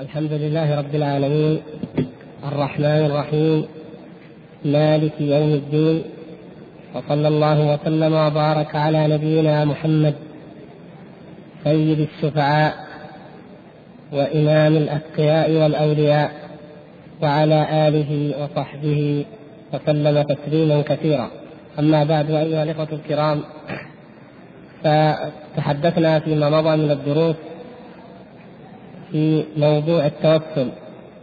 الحمد لله رب العالمين الرحمن الرحيم مالك يوم الدين وصلى الله وسلم وبارك على نبينا محمد سيد الشفعاء وإمام الأتقياء والأولياء وعلى آله وصحبه وسلم تسليما كثيرا. أما بعد أيها الإخوة الكرام فتحدثنا فيما مضى من الدروس في موضوع التوسل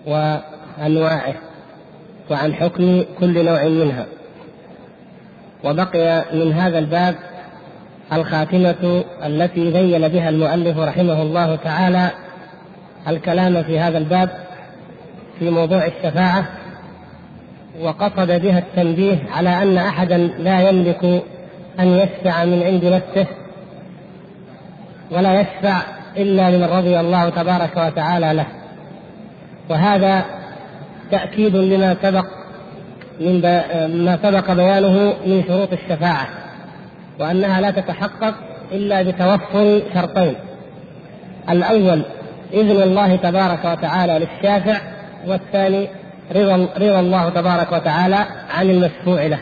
وأنواعه وعن حكم كل نوع منها. وبقي من هذا الباب الخاتمة التي ذيل بها المؤلف رحمه الله تعالى الكلام في هذا الباب في موضوع الشفاعة وقصد بها التنبيه على أن أحدا لا يملك أن يشفع من عند نفسه ولا يشفع إلا لمن رضي الله تبارك وتعالى له. وهذا تأكيد لما سبق من ما سبق بيانه من شروط الشفاعة وأنها لا تتحقق إلا بتوفر شرطين. الأول إذن الله تبارك وتعالى للشافع والثاني رضا رضا الله تبارك وتعالى عن المشفوع له.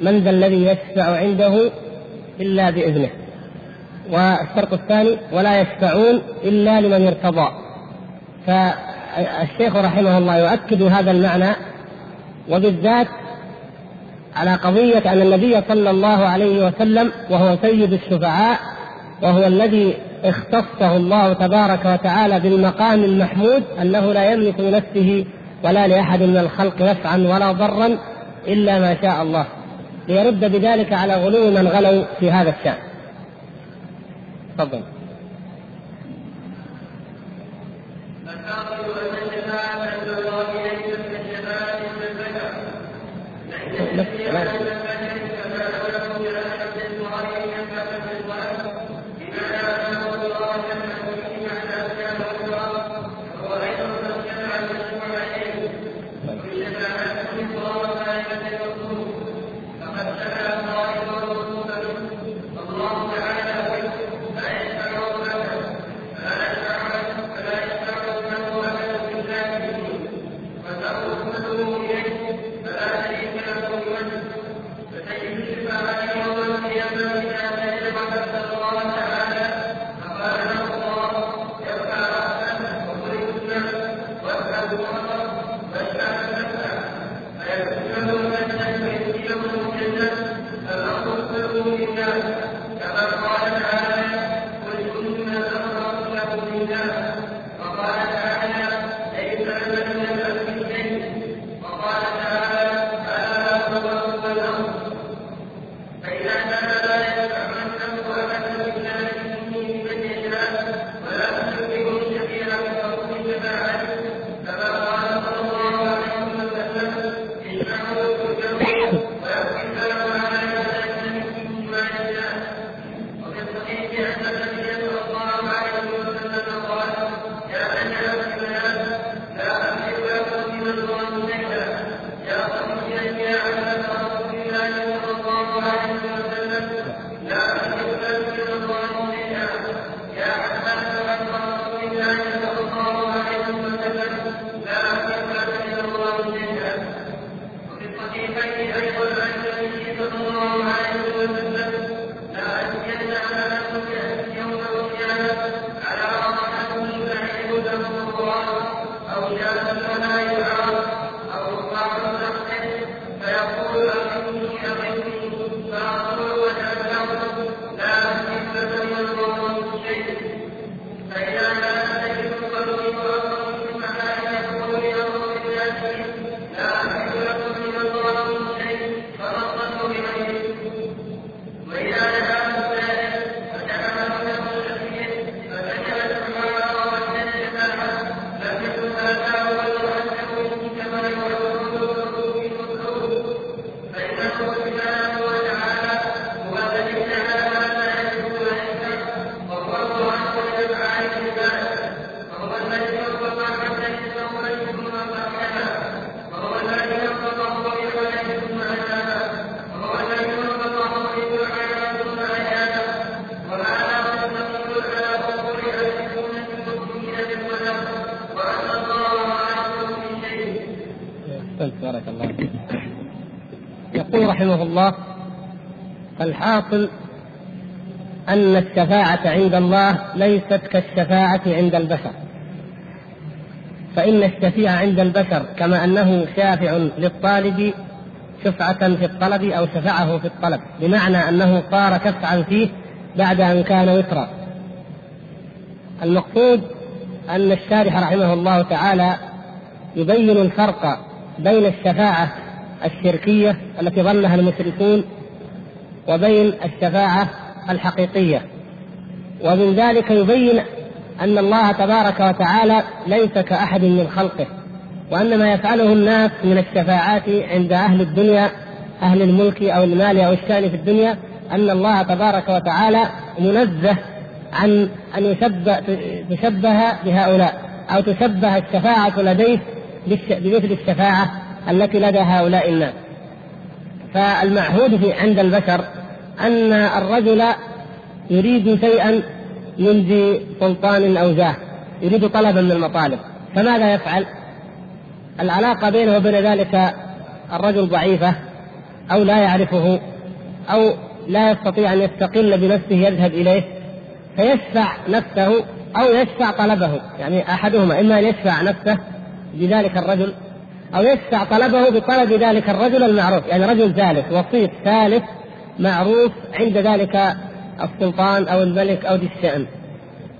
من ذا الذي يشفع عنده إلا بإذنه. والشرط الثاني ولا يشفعون إلا لمن ارتضى. فالشيخ رحمه الله يؤكد هذا المعنى وبالذات على قضية أن النبي صلى الله عليه وسلم وهو سيد الشفعاء وهو الذي اختصه الله تبارك وتعالى بالمقام المحمود أنه لا يملك لنفسه ولا لأحد من الخلق نفعا ولا ضرا إلا ما شاء الله. ليرد بذلك على غلو من غلوا في هذا الشأن. تفضل بعزه رحمه الله الحاصل أن الشفاعة عند الله ليست كالشفاعة عند البشر. فإن الشفيع عند البشر كما أنه شافع للطالب شفعة في الطلب أو شفعه في الطلب بمعنى أنه صار شفعا فيه بعد أن كان وترا. المقصود أن الشارح رحمه الله تعالى يبين الفرق بين الشفاعة الشركية التي ظنها المشركون وبين الشفاعة الحقيقية. ومن ذلك يبين أن الله تبارك وتعالى ليس كأحد من خلقه وأن ما يفعله الناس من الشفاعات عند أهل الدنيا أهل الملك أو المال أو الشأن في الدنيا أن الله تبارك وتعالى منزه عن أن يشبه تشبه بهؤلاء أو تشبه الشفاعة لديه بمثل الشفاعة التي لدى هؤلاء الناس. فالمعهود في عند البشر أن الرجل يريد شيئا ذي سلطان أو جاه يريد طلبا من المطالب. فماذا يفعل؟ العلاقة بينه وبين ذلك الرجل ضعيفة أو لا يعرفه أو لا يستطيع أن يستقل بنفسه يذهب إليه فيشفع نفسه أو يشفع طلبه. يعني أحدهما إما أن يشفع نفسه بذلك الرجل أو يشفع طلبه بطلب ذلك الرجل المعروف يعني رجل ثالث وسيط ثالث معروف عند ذلك السلطان أو الملك أو ذي الشأن.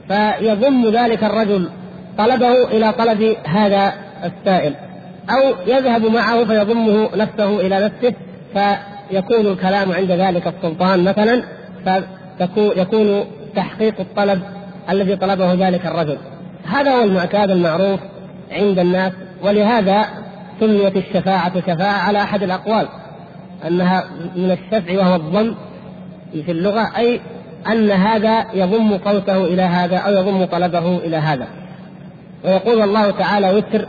فيضم ذلك الرجل طلبه إلى طلب هذا السائل. أو يذهب معه فيضمه نفسه إلى نفسه فيكون الكلام عند ذلك السلطان مثلا فيكون تحقيق الطلب الذي طلبه ذلك الرجل. هذا هو المعتاد المعروف عند الناس ولهذا سميت الشفاعة شفاعة على أحد الأقوال أنها من الشفع وهو الضم في اللغة أي أن هذا يضم قوته إلى هذا أو يضم طلبه إلى هذا. ويقول الله تعالى وتر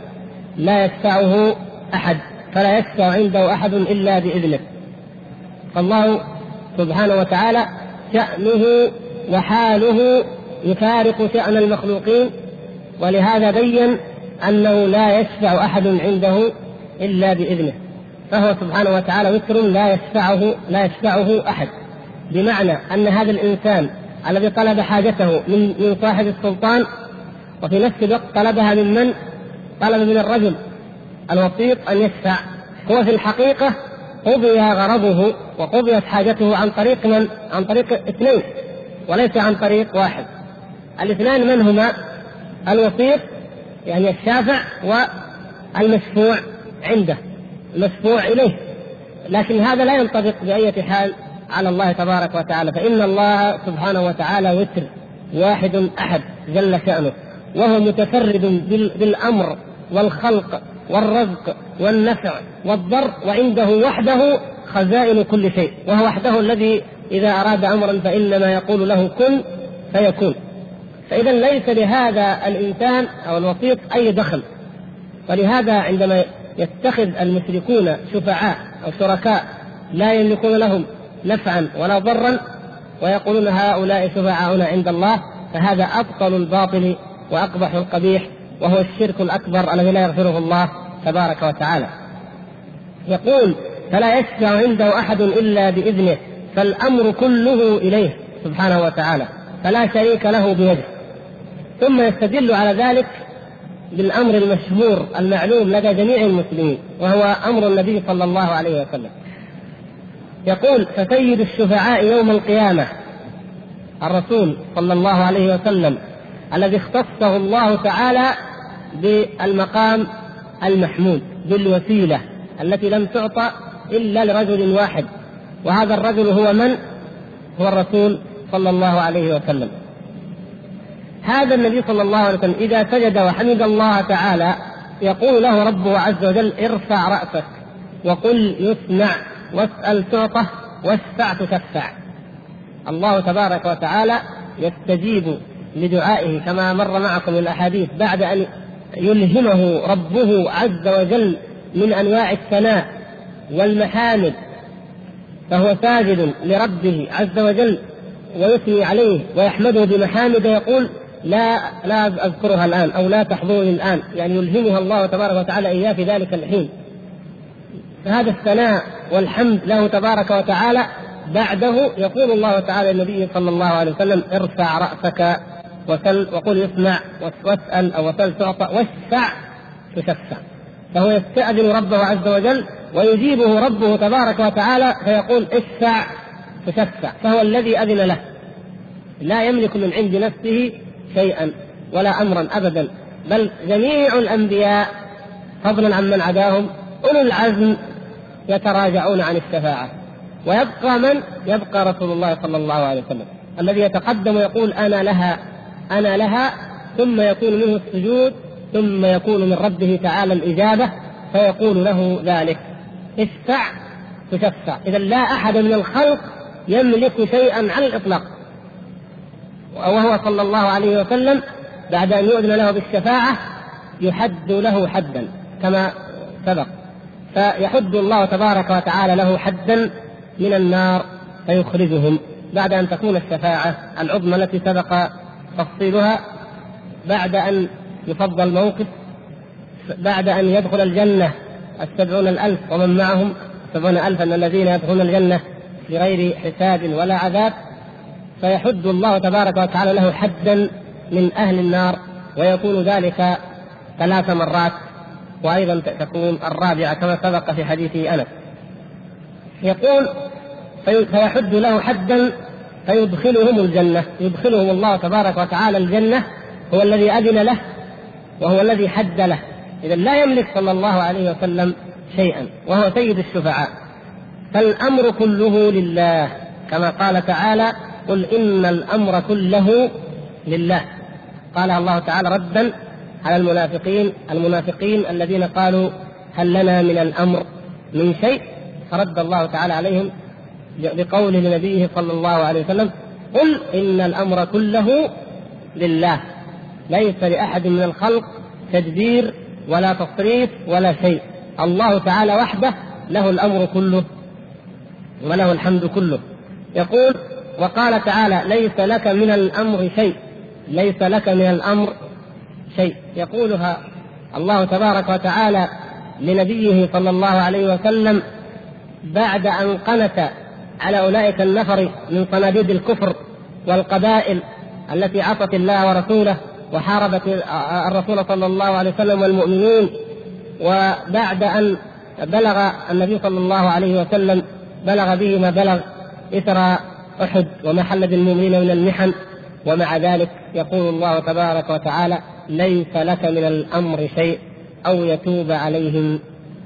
لا يشفعه أحد فلا يشفع عنده أحد إلا بإذنه فالله سبحانه وتعالى شأنه وحاله يفارق شأن المخلوقين ولهذا بين أنه لا يشفع أحد عنده إلا بإذنه فهو سبحانه وتعالى وتر لا يشفعه لا يشفعه أحد بمعنى أن هذا الإنسان الذي طلب حاجته من من صاحب السلطان وفي نفس الوقت طلبها من من؟ طلب من الرجل الوسيط أن يشفع هو في الحقيقة قضي غرضه وقضيت حاجته عن طريق من؟ عن طريق اثنين وليس عن طريق واحد الاثنان من هما؟ الوسيط يعني الشافع والمشفوع عنده المشفوع إليه. لكن هذا لا ينطبق بأية حال على الله تبارك وتعالى. فإن الله سبحانه وتعالى وتر واحد أحد جل شأنه وهو متفرد بالأمر والخلق والرزق والنفع والضر وعنده وحده خزائن كل شيء وهو وحده الذي إذا أراد أمرا فإنما يقول له كن فيكون. فإذا ليس لهذا الإنسان أو الوسيط أي دخل. ولهذا عندما يتخذ المشركون شفعاء أو شركاء لا يملكون لهم نفعا ولا ضرا ويقولون هؤلاء شفعاؤنا عند الله فهذا أبطل الباطل وأقبح القبيح وهو الشرك الأكبر الذي لا يغفره الله تبارك وتعالى. يقول فلا يشفع عنده أحد إلا بإذنه فالأمر كله إليه سبحانه وتعالى فلا شريك له بيده. ثم يستدل على ذلك بالأمر المشهور المعلوم لدى جميع المسلمين وهو أمر النبي صلى الله عليه وسلم يقول فسيد الشفعاء يوم القيامه الرسول صلى الله عليه وسلم الذي اختصه الله تعالى بالمقام المحمود بالوسيلة التي لم تعطى إلا لرجل واحد وهذا الرجل هو من؟ هو الرسول صلى الله عليه وسلم هذا النبي صلى الله عليه وسلم إذا سجد وحمد الله تعالى يقول له ربه عز وجل ارفع رأسك وقل يسمع واسأل تعطى واشفع تشفع الله تبارك وتعالى يستجيب لدعائه كما مر معكم الأحاديث بعد أن يلهمه ربه عز وجل من أنواع الثناء والمحامد فهو ساجد لربه عز وجل ويثني عليه ويحمده بمحامد يقول لا لا أذكرها الآن أو لا تحضرني الآن يعني يلهمها الله تبارك وتعالى إياه في ذلك الحين. هذا الثناء والحمد له تبارك وتعالى بعده يقول الله تعالى للنبي صلى الله عليه وسلم ارفع رأسك وسل وقل يسمع واسأل أو وسل تعطى واشفع تشفع. فهو يستأذن ربه عز وجل ويجيبه ربه تبارك وتعالى فيقول اشفع تشفع. فهو الذي أذن له. لا يملك من عند نفسه شيئا ولا أمرا أبدا بل جميع الأنبياء فضلا عن من عداهم أولو العزم يتراجعون عن الشفاعة. ويبقى من؟ يبقى رسول الله صلى الله عليه وسلم. الذي يتقدم ويقول أنا لها أنا لها ثم يكون منه السجود ثم يكون من ربه تعالى الإجابة فيقول له ذلك. اشفع تشفع. إذا لا أحد من الخلق يملك شيئا على الإطلاق. وهو صلى الله عليه وسلم بعد أن يؤذن له بالشفاعة يحد له حدا كما سبق. فيحد الله تبارك وتعالى له حدا من النار فيخرجهم بعد أن تكون الشفاعة العظمى التي سبق تفصيلها بعد أن يفضل الموقف بعد أن يدخل الجنة السبعون الألف ومن معهم سبعون الفا من الذين يدخلون الجنة بغير حساب ولا عذاب. فيحد الله تبارك وتعالى له حدا من أهل النار ويكون ذلك ثلاث مرات. وأيضا تكون الرابعة كما سبق في حديث أنس. يقول فيحد له حدا فيدخلهم الجنة. يدخلهم الله تبارك وتعالى الجنة هو الذي أذن له وهو الذي حد له. اذا لا يملك صلى الله عليه وسلم شيئا وهو سيد الشفعاء. فالأمر كله لله كما قال تعالى قل إن الأمر كله لله. قال الله تعالى ردا على المنافقين المنافقين الذين قالوا هل لنا من الأمر من شيء؟ فرد الله تعالى عليهم بقوله لنبيه صلى الله عليه وسلم قل إن الأمر كله لله. ليس لأحد من الخلق تدبير ولا تصريف ولا شيء. الله تعالى وحده له الأمر كله وله الحمد كله. يقول وقال تعالى ليس لك من الأمر شيء ليس لك من الأمر شيء. يقولها الله تبارك وتعالى لنبيه صلى الله عليه وسلم بعد أن قنت على أولئك النفر من صناديد الكفر والقبائل التي عصت الله ورسوله وحاربت الرسول صلى الله عليه وسلم والمؤمنين وبعد أن بلغ النبي صلى الله عليه وسلم بلغ به ما بلغ اثر أحد وما حل بالمؤمنين من المحن ومع ذلك يقول الله تبارك وتعالى ليس لك من الأمر شيء أو يتوب عليهم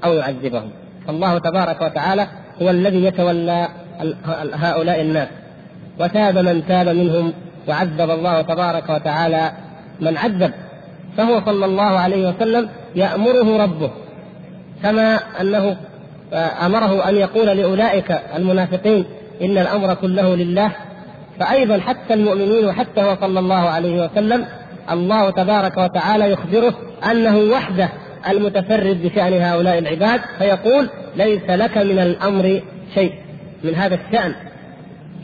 أو يعذبهم. فالله تبارك وتعالى هو الذي يتولى هؤلاء الناس. وتاب من تاب منهم وعذب الله تبارك وتعالى من عذب. فهو صلى الله عليه وسلم يأمره ربه. كما أنه أمره أن يقول لأولئك المنافقين إن الأمر كله لله. فأيضا حتى المؤمنين وحتى هو صلى الله عليه وسلم الله تبارك وتعالى يخبره أنه وحده المتفرد بشأن هؤلاء العباد فيقول ليس لك من الأمر شيء من هذا الشأن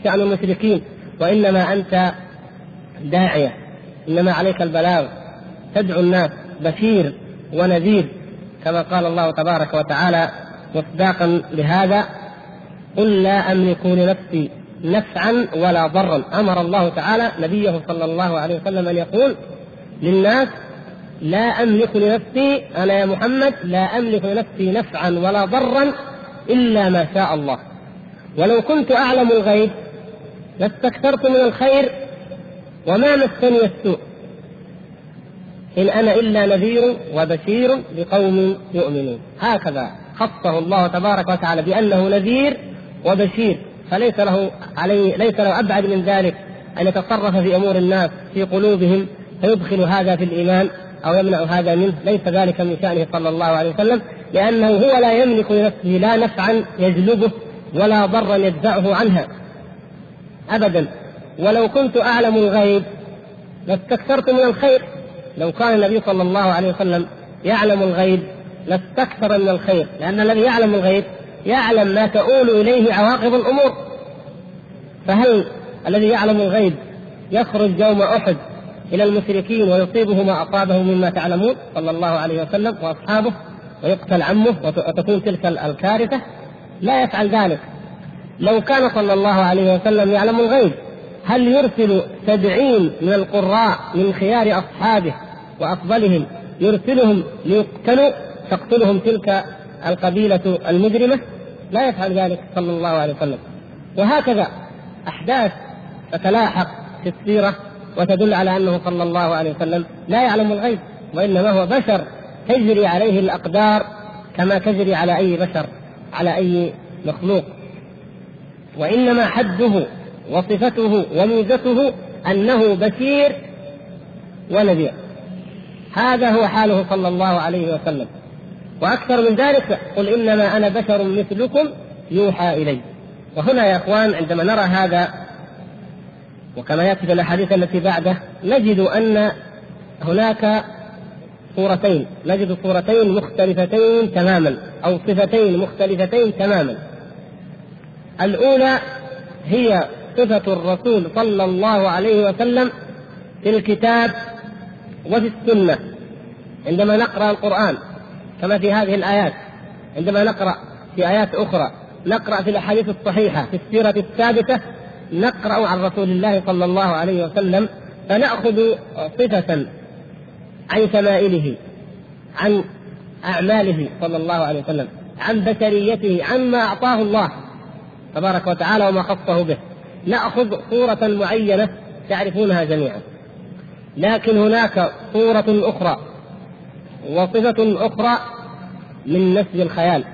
شأن المشركين وإنما أنت داعية إنما عليك البلاغ تدعو الناس بشير ونذير كما قال الله تبارك وتعالى مصداقا لهذا قل لا أملك لنفسي نفعا ولا ضرا. أمر الله تعالى نبيه صلى الله عليه وسلم أن يقول للناس لا أملك لنفسي أنا يا محمد لا أملك لنفسي نفعا ولا ضرا إلا ما شاء الله. ولو كنت أعلم الغيب لاستكثرت من الخير وما مسني السوء. إن أنا إلا نذير وبشير لقوم يؤمنون. هكذا خصه الله تبارك وتعالى بأنه نذير وبشير. فليس له عليه ليس له أبعد من ذلك أن يتصرف في أمور الناس في قلوبهم فيدخل هذا في الإيمان أو يمنع هذا منه. ليس ذلك من شأنه صلى الله عليه وسلم لأنه هو لا يملك لنفسه لا نفعا يجلبه ولا ضرا يدفعه عنها. أبدا. ولو كنت أعلم الغيب لاستكثرت من الخير لو كان النبي صلى الله عليه وسلم يعلم الغيب لاستكثر من الخير لأن الذي يعلم الغيب يعلم ما تؤول إليه عواقب الأمور. فهل الذي يعلم الغيب يخرج يوم أحد إلى المشركين ويصيبه ما أصابه مما تعلمون؟ صلى الله عليه وسلم وأصحابه ويقتل عمه وتكون تلك الكارثة. لا يفعل ذلك. لو كان صلى الله عليه وسلم يعلم الغيب هل يرسل سبعين من القراء من خيار أصحابه وأفضلهم يرسلهم ليقتلوا تقتلهم تلك القبيلة المجرمة لا يفعل ذلك صلى الله عليه وسلم. وهكذا أحداث تتلاحق في السيرة وتدل على أنه صلى الله عليه وسلم لا يعلم الغيب وإنما هو بشر تجري عليه الأقدار كما تجري على أي بشر على أي مخلوق. وإنما حده وصفته وميزته أنه بشير ونذير. هذا هو حاله صلى الله عليه وسلم. وأكثر من ذلك قل إنما أنا بشر مثلكم يوحى إلي. وهنا يا إخوان عندما نرى هذا وكما يأتي في الأحاديث التي بعده نجد أن هناك صورتين نجد صورتين مختلفتين تماما أو صفتين مختلفتين تماما. الأولى هي صفة الرسول صلى الله عليه وسلم في الكتاب وفي السنة. عندما نقرأ القرآن كما في هذه الآيات. عندما نقرأ في آيات أخرى نقرأ في الأحاديث الصحيحة في السيرة الثابتة نقرأ عن رسول الله صلى الله عليه وسلم فنأخذ صفة عن شمائله عن أعماله صلى الله عليه وسلم عن بشريته عما أعطاه الله تبارك وتعالى وما خصه به. نأخذ صورة معينة تعرفونها جميعا. لكن هناك صورة أخرى وصفة أخرى من نسج الخيال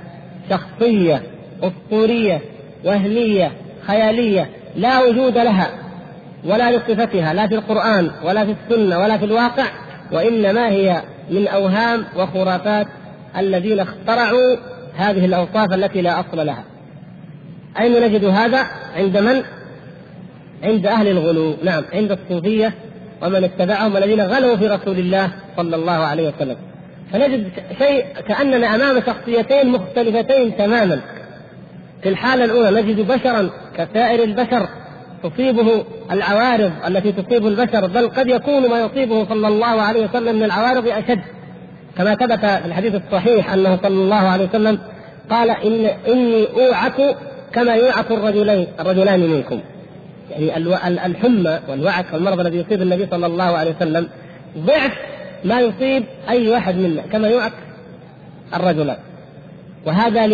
شخصية أسطورية وهمية خيالية لا وجود لها ولا لصفتها لا في القرآن ولا في السنة ولا في الواقع وإنما هي من أوهام وخرافات الذين اخترعوا هذه الأوصاف التي لا أصل لها أين نجد هذا؟ عند من؟ عند أهل الغلو، نعم عند الصوفية ومن اتبعهم الذين غلوا في رسول الله صلى الله عليه وسلم. فنجد شيء كأننا أمام شخصيتين مختلفتين تماما. في الحالة الأولى نجد بشرا كسائر البشر تصيبه العوارض التي تصيب البشر بل قد يكون ما يصيبه صلى الله عليه وسلم من العوارض أشد كما ثبت في الحديث الصحيح أنه صلى الله عليه وسلم قال إن إني أوعك كما يوعك الرجلين الرجلان منكم يعني الحمى والوعك والمرض الذي يصيب النبي صلى الله عليه وسلم ضعف ما يصيب أي واحد منا كما يوعك الرجلان. وهذا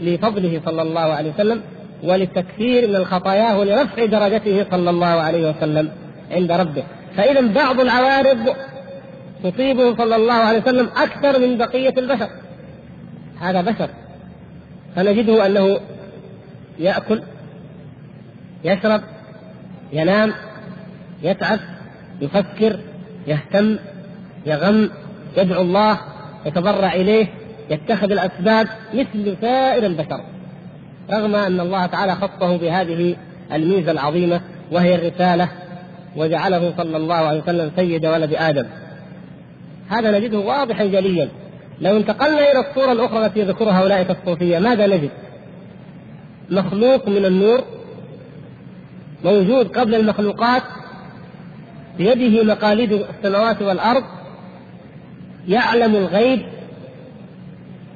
لفضله صلى الله عليه وسلم وللتكثير من خطاياه ولرفع درجته صلى الله عليه وسلم عند ربه. فإذا بعض العوارض تصيبه صلى الله عليه وسلم أكثر من بقية البشر. هذا بشر. فنجده أنه يأكل يشرب ينام يتعب يفكر يهتم. يغم يدعو الله يتضرع إليه يتخذ الأسباب مثل سائر البشر. رغم أن الله تعالى خصه بهذه الميزة العظيمة وهي الرسالة وجعله صلى الله عليه وسلم سيد ولد آدم. هذا نجده واضحا جليا. لو انتقلنا إلى الصورة الأخرى التي يذكرها أولئك الصوفية ماذا نجد؟ مخلوق من النور موجود قبل المخلوقات بيده مقاليد السماوات والأرض يعلم الغيب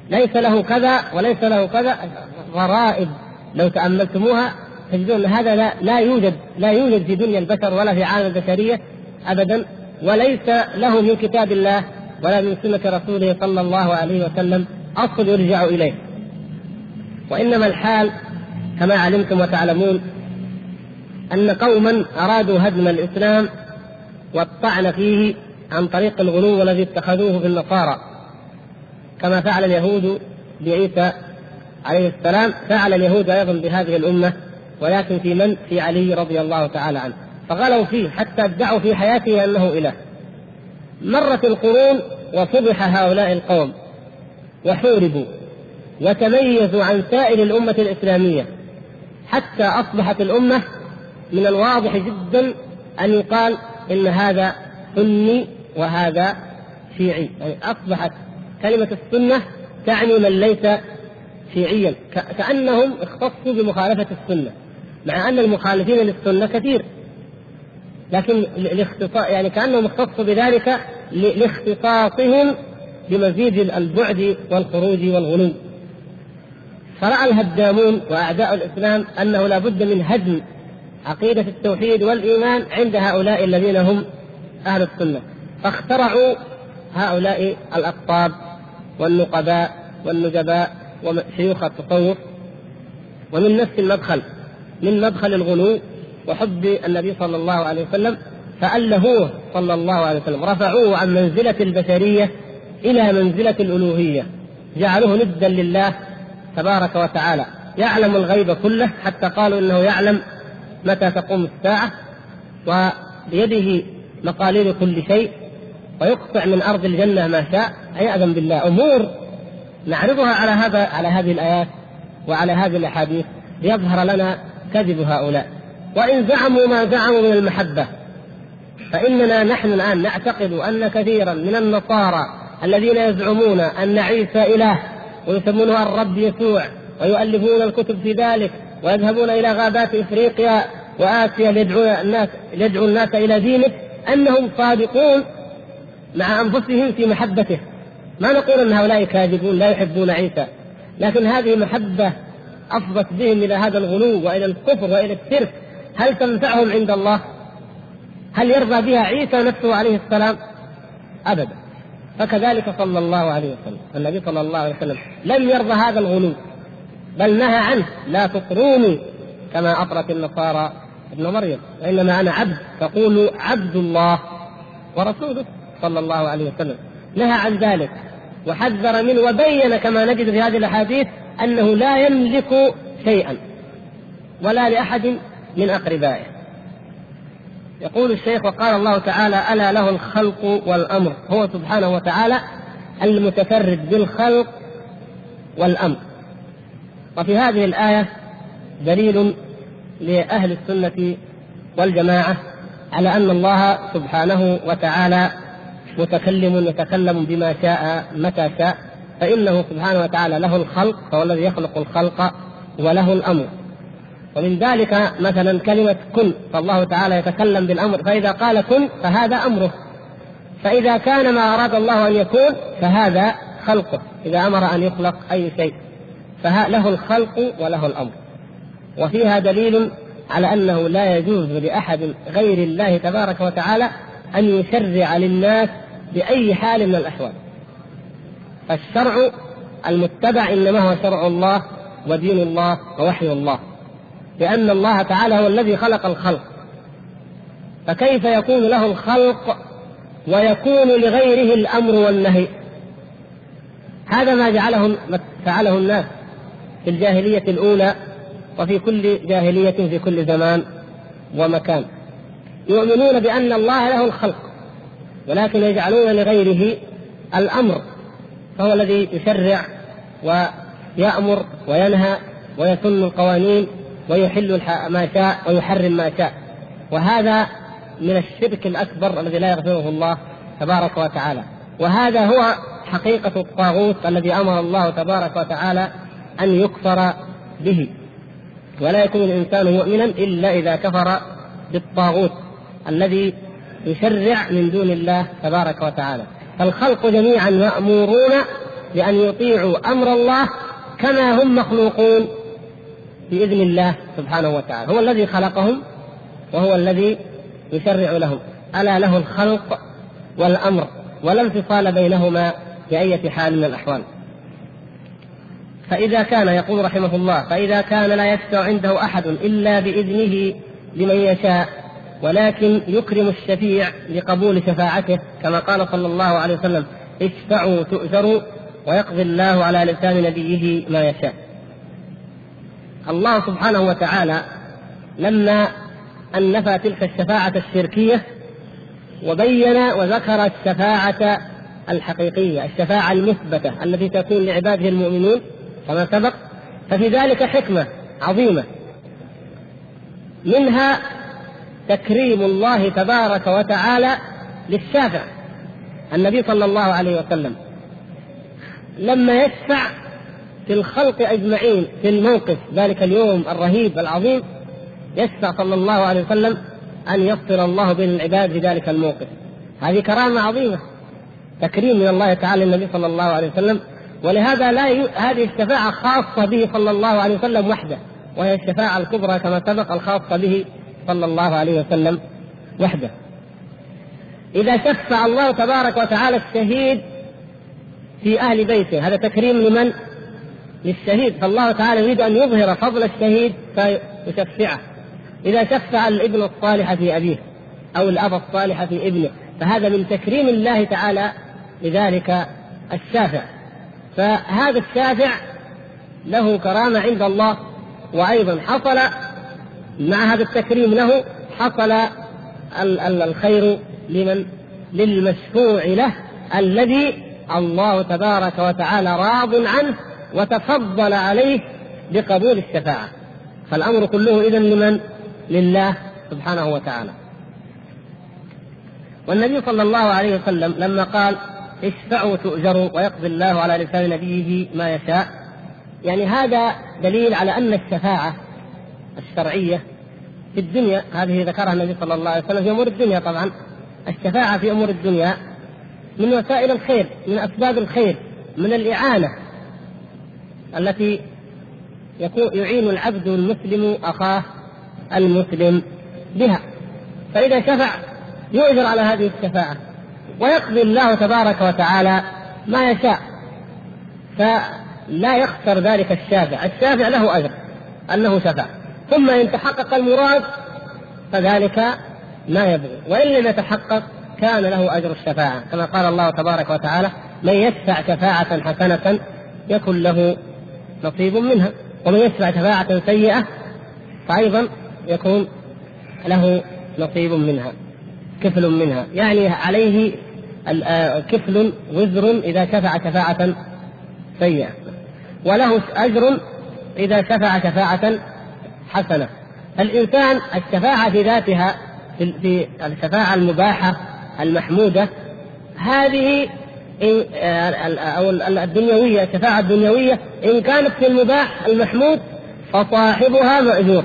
ليس له كذا وليس له كذا غرائب لو تأملتموها تجدون هذا لا, لا يوجد لا يوجد في دنيا البشر ولا في عالم البشرية ابدا وليس له من كتاب الله ولا من سنة رسوله صلى الله عليه وسلم أصل يرجع إليه. وإنما الحال كما علمتم وتعلمون أن قوما أرادوا هدم الإسلام والطعن فيه عن طريق الغلو الذي اتخذوه في النصارى. كما فعل اليهود بعيسى عليه السلام فعل اليهود أيضا بهذه الأمة ولكن في من؟ في علي رضي الله تعالى عنه. فغلوا فيه حتى ادعوا في حياته أنه إله. مرت القرون وفضح هؤلاء القوم وحوربوا وتميزوا عن سائر الأمة الإسلامية حتى أصبحت الأمة من الواضح جدا أن يقال إن هذا سني وهذا شيعي يعني أصبحت كلمة السنة تعني من ليس شيعيا كأنهم اختصوا بمخالفة السنة مع أن المخالفين للسنة كثير. لكن الاختصاص يعني كأنهم اختصوا بذلك لاختصاصهم بمزيد البعد والخروج والغلو. فرأى الهدامون وأعداء الإسلام أنه لا بد من هدم عقيدة التوحيد والإيمان عند هؤلاء الذين هم أهل السنة. فاخترعوا هؤلاء الأقطاب والنقباء والنجباء وشيوخ التصوف ومن نفس المدخل من مدخل الغلو وحب النبي صلى الله عليه وسلم فألهوه صلى الله عليه وسلم رفعوه عن منزلة البشرية إلى منزلة الألوهية جعلوه ندا لله تبارك وتعالى يعلم الغيب كله حتى قالوا إنه يعلم متى تقوم الساعة وبيده مقاليد كل شيء ويقطع من أرض الجنة ما شاء عياذا بالله. أمور نعرضها على هذا على هذه الآيات وعلى هذه الأحاديث ليظهر لنا كذب هؤلاء. وإن زعموا ما زعموا من المحبة فإننا نحن الآن نعتقد أن كثيرا من النصارى الذين يزعمون أن عيسى إله ويسمونه الرب يسوع ويؤلفون الكتب في ذلك ويذهبون إلى غابات إفريقيا وآسيا ليدعو الناس ليدعو الناس إلى دينه أنهم صادقون مع أنفسهم في محبته. ما نقول أن هؤلاء كاذبون لا يحبون عيسى. لكن هذه محبة أفضت بهم إلى هذا الغلو وإلى الكفر وإلى الشرك. هل تنفعهم عند الله؟ هل يرضى بها عيسى نفسه عليه السلام؟ أبدا. فكذلك صلى الله عليه وسلم. النبي صلى الله عليه وسلم لم يرضى هذا الغلو بل نهى عنه. لا تطروني كما أطرت النصارى ابن مريم وإنما أنا عبد تقول عبد الله ورسوله. صلى الله عليه وسلم. نهى عن ذلك. وحذر منه وبين كما نجد في هذه الأحاديث أنه لا يملك شيئا. ولا لأحد من أقربائه. يقول الشيخ وقال الله تعالى ألا له الخلق والأمر. هو سبحانه وتعالى المتفرد بالخلق والأمر. وفي هذه الآية دليل لأهل السنة والجماعة على أن الله سبحانه وتعالى متكلم يتكلم بما شاء متى شاء. فإنه سبحانه وتعالى له الخلق فهو الذي يخلق الخلق وله الأمر. ومن ذلك مثلا كلمة كن فالله تعالى يتكلم بالأمر. فإذا قال كن فهذا أمره. فإذا كان ما أراد الله أن يكون فهذا خلقه. إذا أمر أن يخلق أي شيء فله الخلق وله الأمر. وفيها دليل على أنه لا يجوز لأحد غير الله تبارك وتعالى أن يشرع للناس بأي حال من الأحوال. فالشرع المتبع إنما هو شرع الله ودين الله ووحي الله. لأن الله تعالى هو الذي خلق الخلق. فكيف يكون له الخلق ويكون لغيره الأمر والنهي؟ هذا ما جعله فعله الناس في الجاهلية الأولى وفي كل جاهلية في كل زمان ومكان. يؤمنون بأن الله له الخلق. ولكن يجعلون لغيره الأمر فهو الذي يشرع ويأمر وينهى ويسن القوانين ويحل ما شاء ويحرم ما شاء. وهذا من الشرك الأكبر الذي لا يغفره الله تبارك وتعالى. وهذا هو حقيقة الطاغوت الذي أمر الله تبارك وتعالى أن يكفر به. ولا يكون الإنسان مؤمنا إلا إذا كفر بالطاغوت الذي يشرع من دون الله تبارك وتعالى. فالخلق جميعا مأمورون بأن يطيعوا أمر الله كما هم مخلوقون بإذن الله سبحانه وتعالى. هو الذي خلقهم وهو الذي يشرع لهم. ألا له الخلق والأمر ولا انفصال بينهما بأية حال من الأحوال. فإذا كان يقول رحمه الله فإذا كان لا يشفع عنده أحد إلا بإذنه لمن يشاء ولكن يكرم الشفيع لقبول شفاعته كما قال صلى الله عليه وسلم اشفعوا تؤجروا ويقضي الله على لسان نبيه ما يشاء. الله سبحانه وتعالى لما أن نفى تلك الشفاعة الشركية وبين وذكر الشفاعة الحقيقية الشفاعة المثبتة التي تكون لعباده المؤمنون كما سبق ففي ذلك حكمة عظيمة. منها تكريم الله تبارك وتعالى للشافع النبي صلى الله عليه وسلم. لما يشفع في الخلق أجمعين في الموقف ذلك اليوم الرهيب العظيم يشفع صلى الله عليه وسلم أن يفصل الله بين العباد في ذلك الموقف. هذه كرامة عظيمة تكريم من الله تعالى للنبي صلى الله عليه وسلم. ولهذا لا ي... هذه الشفاعة خاصة به صلى الله عليه وسلم وحده وهي الشفاعة الكبرى كما سبق الخاصة به صلى الله عليه وسلم وحده. إذا شفع الله تبارك وتعالى الشهيد في أهل بيته هذا تكريم لمن؟ للشهيد. فالله تعالى يريد أن يظهر فضل الشهيد فيشفعه. إذا شفع الابن الصالح في أبيه أو الأب الصالح في ابنه فهذا من تكريم الله تعالى لذلك الشافع. فهذا الشافع له كرامة عند الله وأيضا حصل مع هذا التكريم له حصل الخير لمن للمشفوع له الذي الله تبارك وتعالى راض عنه وتفضل عليه بقبول الشفاعة فالأمر كله إذا لمن؟ لله سبحانه وتعالى والنبي صلى الله عليه وسلم لما قال اشفعوا تؤجروا ويقضي الله على لسان نبيه ما يشاء يعني هذا دليل على أن الشفاعة الشرعية في الدنيا هذه ذكرها النبي صلى الله عليه وسلم في أمور الدنيا طبعا الشفاعة في أمور الدنيا من وسائل الخير من أسباب الخير من الإعانة التي يكون يعين العبد المسلم أخاه المسلم بها. فإذا شفع يؤجر على هذه الشفاعة ويقضي الله تبارك وتعالى ما يشاء. فلا يخسر ذلك الشافع الشافع له أجر أنه شفع. ثم إن تحقق المراد فذلك ما يبغي. وإن لم يتحقق كان له أجر الشفاعة. كما قال الله تبارك وتعالى من يشفع شفاعة حسنة يكن له نصيب منها. ومن يشفع شفاعة سيئة فأيضا يكون له نصيب منها كفل منها. يعني عليه آه، كفل وزر إذا شفع شفاعة سيئة. وله أجر إذا شفع شفاعة حسنة الإنسان الشفاعة في ذاتها في الشفاعة المباحة المحمودة هذه آه، أو الدنيوية الشفاعة الدنيوية إن كانت في المباح المحمود فصاحبها مأجور.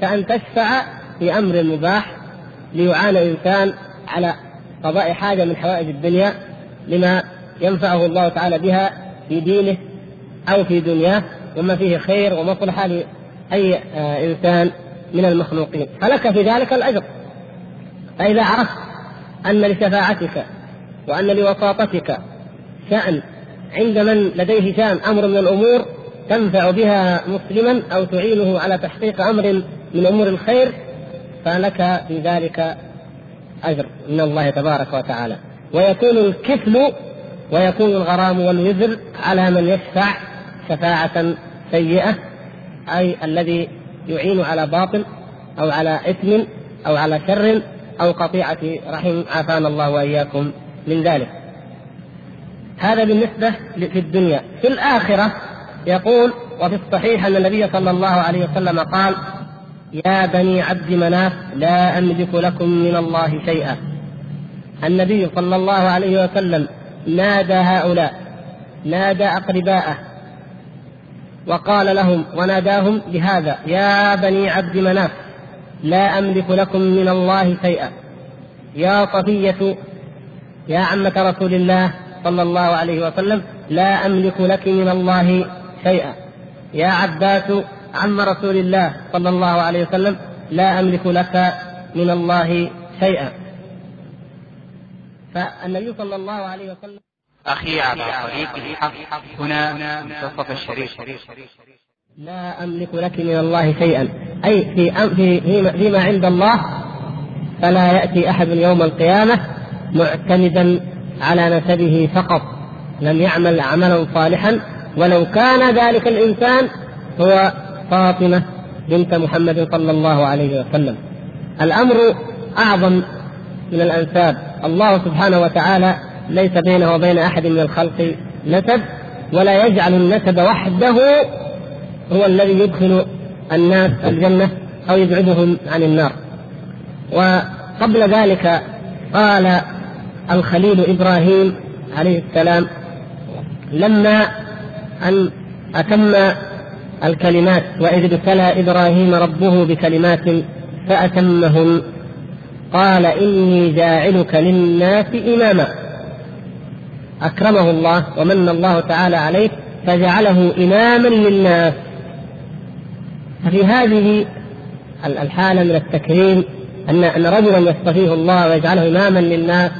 كأن تشفع في أمر مباح ليعان إنسان على قضاء حاجة من حوائج الدنيا لما ينفعه الله تعالى بها في دينه أو في دنياه وما فيه خير ومصلحة لأي آه، إنسان من المخلوقين. فلك في ذلك الأجر. فإذا عرفت أن لشفاعتك وأن لوساطتك شأن عند من لديه شأن أمر من الأمور تنفع بها مسلما أو تعينه على تحقيق أمر من أمور الخير فلك في ذلك أجر من الله تبارك وتعالى. ويكون الكفل ويكون الغرام والوزر على من يشفع شفاعة سيئة أي الذي يعين على باطل أو على إثم أو على شر أو قطيعة رحم عافانا الله وإياكم من ذلك. هذا بالنسبة في الدنيا. في الآخرة يقول وفي الصحيح أن النبي صلى الله عليه وسلم قال يا بني عبد مناف لا أملك لكم من الله شيئا. النبي صلى الله عليه وسلم نادى هؤلاء نادى أقرباءه وقال لهم وناداهم بهذا يا بني عبد مناف لا أملك لكم من الله شيئا. يا صفية يا عمة رسول الله صلى الله عليه وسلم لا أملك لك من الله شيئا. يا عباس عم رسول الله صلى الله عليه وسلم لا أملك لك من الله شيئا. فالنبي صلى الله عليه وسلم أخي على طريق الحق. هنا منتصف الشريف. لا أملك لك من الله شيئا. أي في في فيما عند الله فلا يأتي أحد يوم القيامة معتمدا على نسبه فقط. لم يعمل عملا صالحا. ولو كان ذلك الإنسان هو فاطمة بنت محمد صلى الله عليه وسلم. الأمر أعظم من الأنساب. الله سبحانه وتعالى ليس بينه وبين أحد من الخلق نسب ولا يجعل النسب وحده هو الذي يدخل الناس الجنة أو يبعدهم عن النار. وقبل ذلك قال الخليل إبراهيم عليه السلام لما أن أتم الكلمات وإذ ابتلى إبراهيم ربه بكلمات فأتمهن قال إني جاعلك للناس إماما. أكرمه الله ومن الله تعالى عليه فجعله إماما للناس. ففي هذه الحالة من التكريم أن أن رجلا يصطفيه الله ويجعله إماما للناس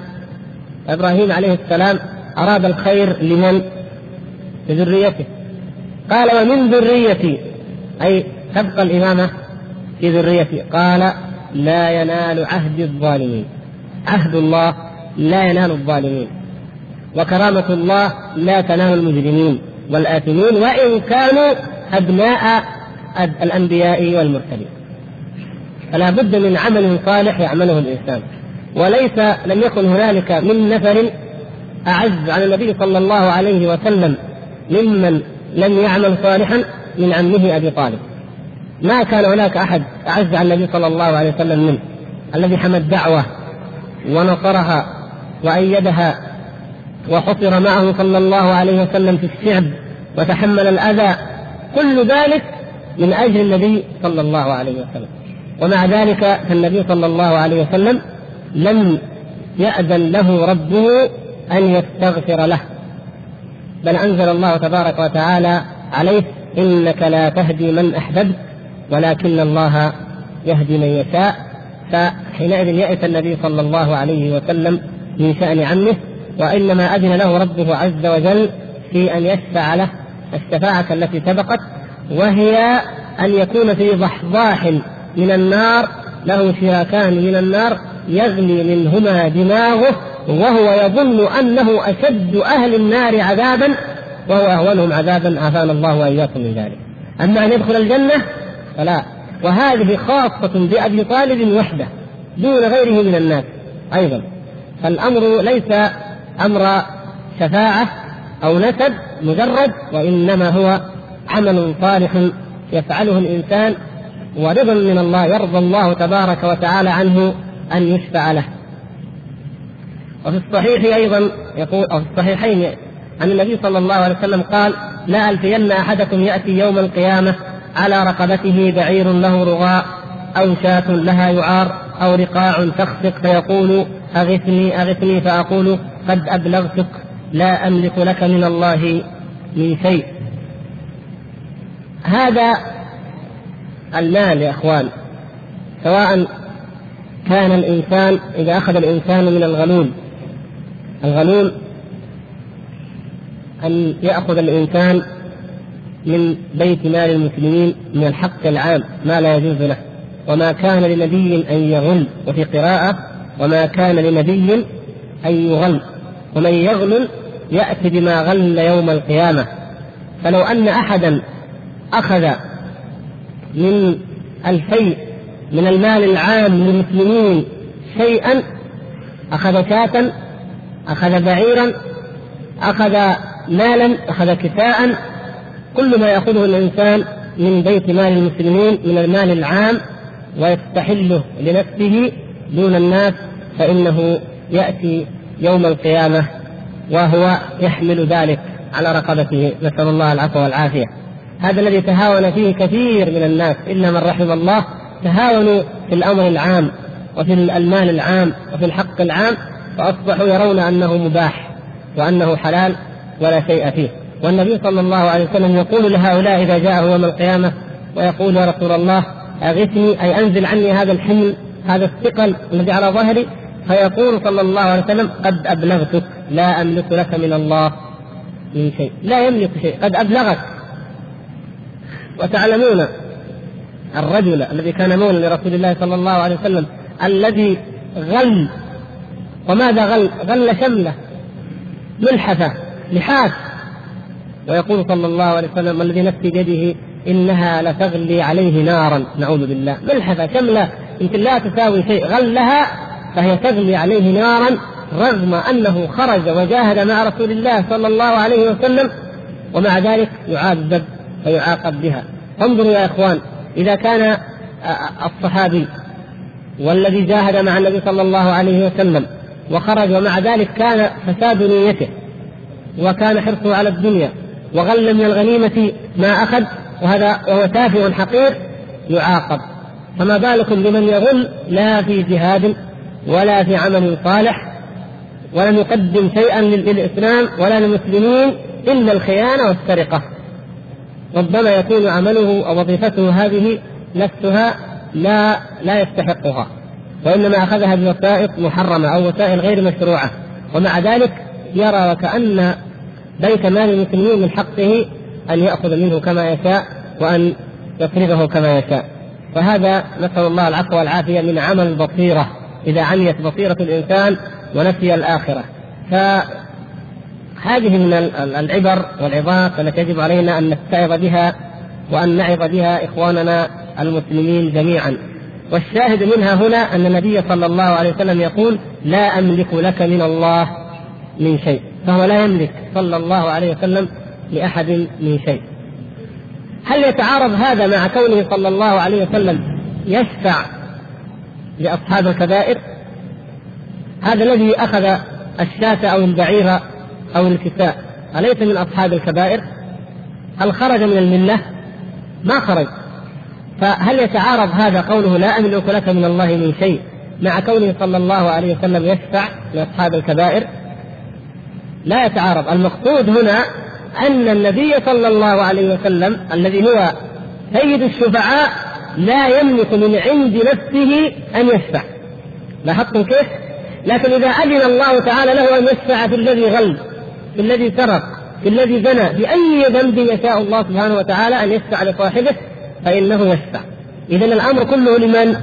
إبراهيم عليه السلام أراد الخير لمن؟ لذريته. قال ومن ذريتي. أي تبقى الإمامة في ذريتي. قال لا ينال عهد الظالمين. عهد الله لا ينال الظالمين. وكرامة الله لا تنال المجرمين والآثمين وإن كانوا أبناء الأنبياء والمرسلين. فلا بد من عمل صالح يعمله الإنسان. وليس لم يكن هنالك من نفر أعز على النبي صلى الله عليه وسلم ممن لم يعمل صالحا من عمه أبي طالب. ما كان هناك أحد أعز على النبي صلى الله عليه وسلم منه. الذي حمى الدعوة ونصرها وأيدها وحصر معه صلى الله عليه وسلم في الشعب وتحمل الأذى كل ذلك من أجل النبي صلى الله عليه وسلم. ومع ذلك فالنبي صلى الله عليه وسلم لم يأذن له ربه أن يستغفر له. بل أنزل الله تبارك وتعالى عليه إنك لا تهدي من أحببت ولكن الله يهدي من يشاء. فحينئذ يأس النبي صلى الله عليه وسلم من شأن عمه وإنما أذن له ربه عز وجل في أن يشفع له الشفاعة التي سبقت وهي أن يكون في ضحضاح من النار له شراكان من النار يغلي منهما دماغه وهو يظن أنه أشد أهل النار عذابا وهو أهونهم عذابا عافانا الله وإياكم من ذلك. أما أن يدخل الجنة فلا. وهذه خاصة بأبي طالب وحده دون غيره من الناس أيضا. فالأمر ليس أمر شفاعة أو نسب مجرد وإنما هو عمل صالح يفعله الإنسان ورضا من الله يرضى الله تبارك وتعالى عنه أن يشفع له. وفي الصحيح أيضا يقول أو في الصحيحين عن النبي صلى الله عليه وسلم قال لا ألفين أحدكم يأتي يوم القيامة على رقبته بعير له رغاء أو شاة لها يعار أو رقاع تخفق فيقول أغثني أغثني فأقول قد أبلغتك لا أملك لك من الله من شيء. هذا المال يا إخوان سواء كان الإنسان إذا أخذ الإنسان من الغلول الغلول أن يأخذ الإنسان من بيت مال المسلمين من الحق العام ما لا يجوز له. وما كان لنبي أن يغل وفي قراءة وما كان لنبي ان يغل ومن يغلل يأتي بما غل يوم القيامة. فلو أن أحدا أخذ من الفيء من المال العام للمسلمين شيئا أخذ شاة أخذ بعيرا أخذ مالا أخذ كساء كل ما يأخذه الإنسان من بيت مال المسلمين من المال العام ويستحله لنفسه دون الناس فإنه يأتي يوم القيامة وهو يحمل ذلك على رقبته. نسأل الله العفو والعافية. هذا الذي تهاون فيه كثير من الناس. الا من رحم الله. تهاونوا في الأمر العام وفي المال العام وفي الحق العام فأصبحوا يرون أنه مباح وأنه حلال ولا شيء فيه. والنبي صلى الله عليه وسلم يقول لهؤلاء إذا جاءه يوم القيامة ويقول يا رسول الله أغثني أي أنزل عني هذا الحمل هذا الثقل الذي على ظهري فيقول صلى الله عليه وسلم قد أبلغتك لا أملك لك من الله من شيء. لا يملك شيء قد أبلغك. وتعلمون الرجل الذي كان مولى لرسول الله صلى الله عليه وسلم الذي غل. وماذا غل؟ غل شملة ملحفة لحاف. ويقول صلى الله عليه وسلم الذي نفسي بيده إنها لتغلي عليه نارا. نعوذ بالله. ملحفة شملة. يمكن لا تساوي شيء. غلها فهي تغلي عليه نارا رغم أنه خرج وجاهد مع رسول الله صلى الله عليه وسلم ومع ذلك يعذب فيعاقب بها. انظروا يا إخوان إذا كان الصحابي والذي جاهد مع النبي صلى الله عليه وسلم وخرج ومع ذلك كان فساد نيته وكان حرصه على الدنيا وغل من الغنيمة ما أخذ وهذا وهو تافه حقير يعاقب. فما بالكم بمن يغل لا في جهاد ولا في عمل صالح ولم يقدم شيئا للإسلام ولا للمسلمين إلا الخيانة والسرقة. ربما يكون عمله أو وظيفته هذه نفسها لا لا يستحقها وإنما أخذها بوسائط محرمة أو وسائل غير مشروعة. ومع ذلك يرى وكأن بيت مال المسلمين من حقه أن يأخذ منه كما يشاء وأن يصرفه كما يشاء. فهذا نسأل الله العفو والعافية من عمل البصيرة إذا عميت بصيرة الإنسان ونسي الآخرة. فهذه من العبر والعظات التي يجب علينا أن نتعظ بها وأن نعظ بها إخواننا المسلمين جميعا. والشاهد منها هنا أن النبي صلى الله عليه وسلم يقول لا أملك لك من الله من شيء. فهو لا يملك صلى الله عليه وسلم لأحد من شيء. هل يتعارض هذا مع كونه صلى الله عليه وسلم يشفع لأصحاب الكبائر هذا الذي أخذ الشاة أو البعير أو الكساء أليس من أصحاب الكبائر؟ هل خرج من الملة ما خرج. فهل يتعارض هذا قوله لا أملك لك من الله من شيء مع كونه صلى الله عليه وسلم يشفع لأصحاب الكبائر؟ لا يتعارض. المقصود هنا أن النبي صلى الله عليه وسلم الذي هو سيد الشفعاء لا يملك من عند نفسه أن يشفع لاحظتم كيف؟ لكن إذا أذن الله تعالى له أن يشفع في الذي غل في الذي سرق في الذي زنى بأي ذنب يشاء الله سبحانه وتعالى أن يشفع لصاحبه فإنه يشفع إذا الأمر كله لمن؟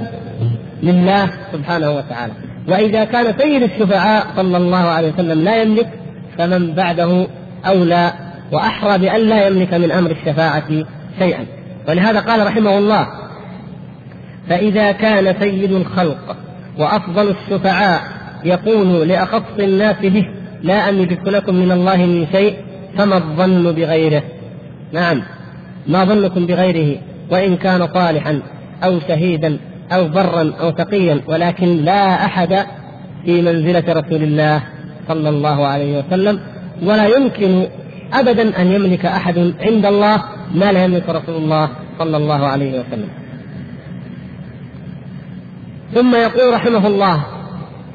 لله سبحانه وتعالى وإذا كان سيد الشفعاء صلى الله عليه وسلم لا يملك فمن بعده أولى وأحرى بأن لا يملك من أمر الشفاعة شيئا ولهذا قال رحمه الله فإذا كان سيد الخلق وأفضل الشفعاء يقول لأخص الناس به لا أملك لكم من الله من شيء فما الظن بغيره. نعم ما ظنكم بغيره وإن كان صالحا أو شهيدا أو برا أو تقيا ولكن لا أحد في منزلة رسول الله صلى الله عليه وسلم ولا يمكن أبدا أن يملك أحد عند الله ما لا يملك رسول الله صلى الله عليه وسلم. ثم يقول رحمه الله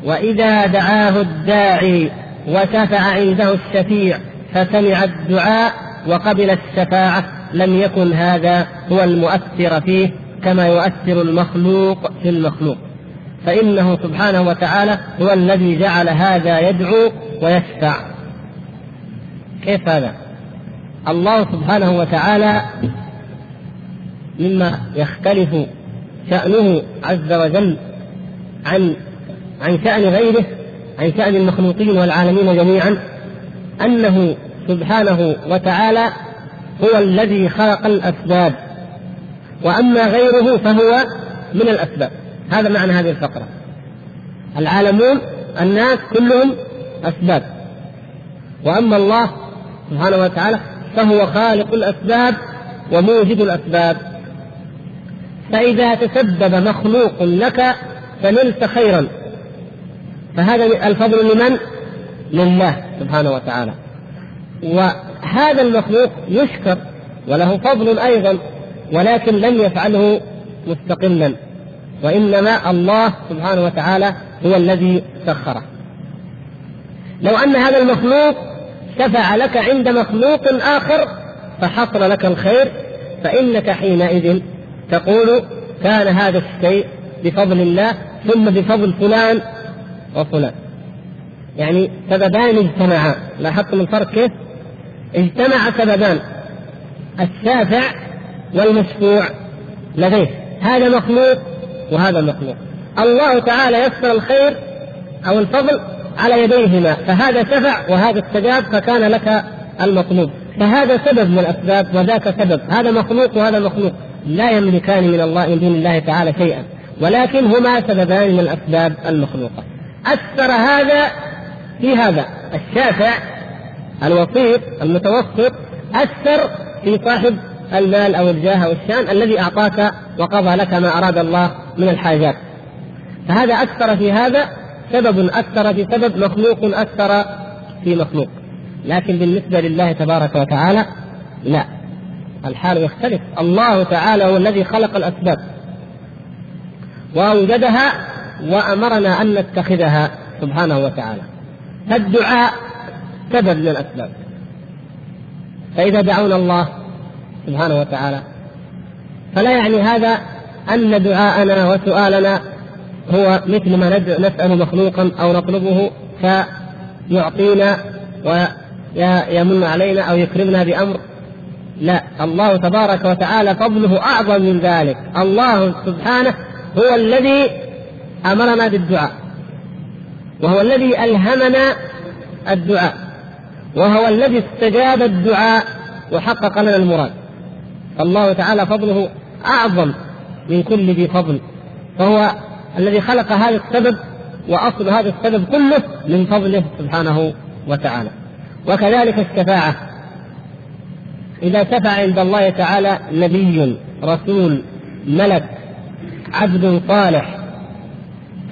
وإذا دعاه الداعي وشفع عنده الشفيع فسمع الدعاء وقبل الشفاعة لم يكن هذا هو المؤثر فيه كما يؤثر المخلوق في المخلوق فإنه سبحانه وتعالى هو الذي جعل هذا يدعو ويشفع كيف هذا؟ الله سبحانه وتعالى مما يختلف شأنه عز وجل عن عن شأن غيره عن شأن المخلوقين والعالمين جميعا أنه سبحانه وتعالى هو الذي خلق الأسباب. وأما غيره فهو من الأسباب. هذا معنى هذه الفقرة. العالمون الناس كلهم أسباب. وأما الله سبحانه وتعالى فهو خالق الأسباب وموجد الأسباب. فإذا تسبب مخلوق لك فنلت خيرا. فهذا الفضل لمن؟ لله سبحانه وتعالى. وهذا المخلوق يشكر وله فضل أيضا ولكن لم يفعله مستقلا. وإنما الله سبحانه وتعالى هو الذي سخره. لو أن هذا المخلوق شفع لك عند مخلوق آخر فحصل لك الخير فإنك حينئذ تقول كان هذا الشيء بفضل الله ثم بفضل فلان وفلان. يعني سببان اجتمعا. لاحظتم الفرق كيف؟ اجتمع سببان. الشافع والمشفوع لديه. هذا مخلوق وهذا مخلوق. الله تعالى يسر الخير أو الفضل على يديهما. فهذا شفع وهذا استجاب فكان لك المطلوب. فهذا سبب من الأسباب وذاك سبب. هذا مخلوق وهذا مخلوق. لا يملكان من الله من دون الله تعالى شيئا ولكن هما سببان من الأسباب المخلوقة. اثر هذا في هذا الشافع الوسيط المتوسط اثر في صاحب المال أو الجاه أو الشان الذي أعطاك وقضى لك ما أراد الله من الحاجات. فهذا اثر في هذا سبب اثر في سبب مخلوق اثر في مخلوق. لكن بالنسبة لله تبارك وتعالى لا. الحال يختلف. الله تعالى هو الذي خلق الأسباب. وأوجدها وأمرنا أن نتخذها سبحانه وتعالى. فالدعاء سبب من الأسباب فإذا دعونا الله سبحانه وتعالى فلا يعني هذا أن دعاءنا وسؤالنا هو مثل ما نسأل مخلوقا أو نطلبه فيعطينا ويمن علينا أو يكرمنا بأمر لا. الله تبارك وتعالى فضله أعظم من ذلك. الله سبحانه هو الذي أمرنا بالدعاء. وهو الذي ألهمنا الدعاء. وهو الذي استجاب الدعاء وحقق لنا المراد. الله تعالى فضله أعظم من كل ذي فضل. فهو الذي خلق هذا السبب وأصل هذا السبب كله من فضله سبحانه وتعالى. وكذلك الشفاعة. إذا شفع عند الله تعالى نبي رسول ملك عبد صالح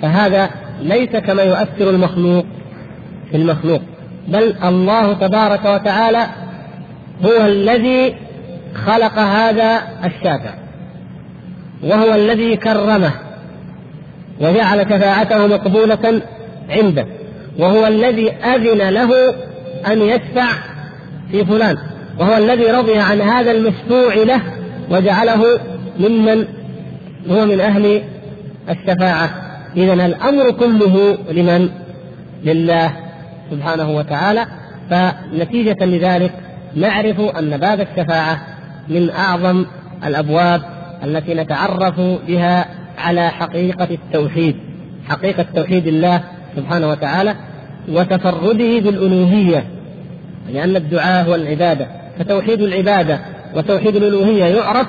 فهذا ليس كما يؤثر المخلوق في المخلوق بل الله تبارك وتعالى هو الذي خلق هذا الشافع وهو الذي كرمه وجعل شفاعته مقبولة عنده وهو الذي أذن له أن يشفع في فلان. وهو الذي رضي عن هذا المشفوع له وجعله ممن هو من أهل الشفاعة. إذا الأمر كله لمن؟ لله سبحانه وتعالى. فنتيجة لذلك نعرف أن باب الشفاعة من أعظم الأبواب التي نتعرف بها على حقيقة التوحيد حقيقة توحيد الله سبحانه وتعالى وتفرده بالألوهية لأن الدعاء هو العبادة. فتوحيد العبادة وتوحيد الألوهية يعرف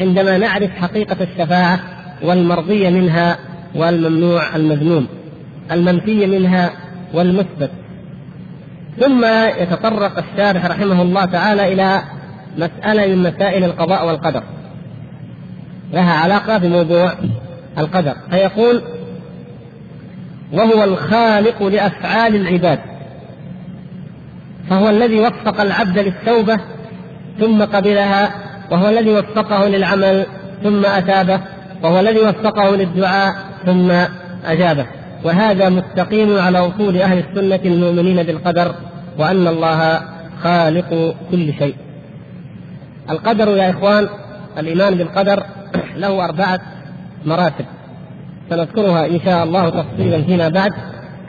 عندما نعرف حقيقة الشفاعة والمرضية منها والممنوع المذموم المنفي منها والمثبت. ثم يتطرق الشارح رحمه الله تعالى إلى مسألة من مسائل القضاء والقدر. لها علاقة بموضوع القدر. فيقول وهو الخالق لأفعال العباد فهو الذي وفق العبد للتوبة ثم قبلها وهو الذي وفقه للعمل ثم أتابه وهو الذي وفقه للدعاء ثم أجابه. وهذا مستقيم على أصول أهل السنة المؤمنين بالقدر وأن الله خالق كل شيء. القدر يا إخوان الإيمان بالقدر له أربعة مراتب. سنذكرها إن شاء الله تفصيلا فيما بعد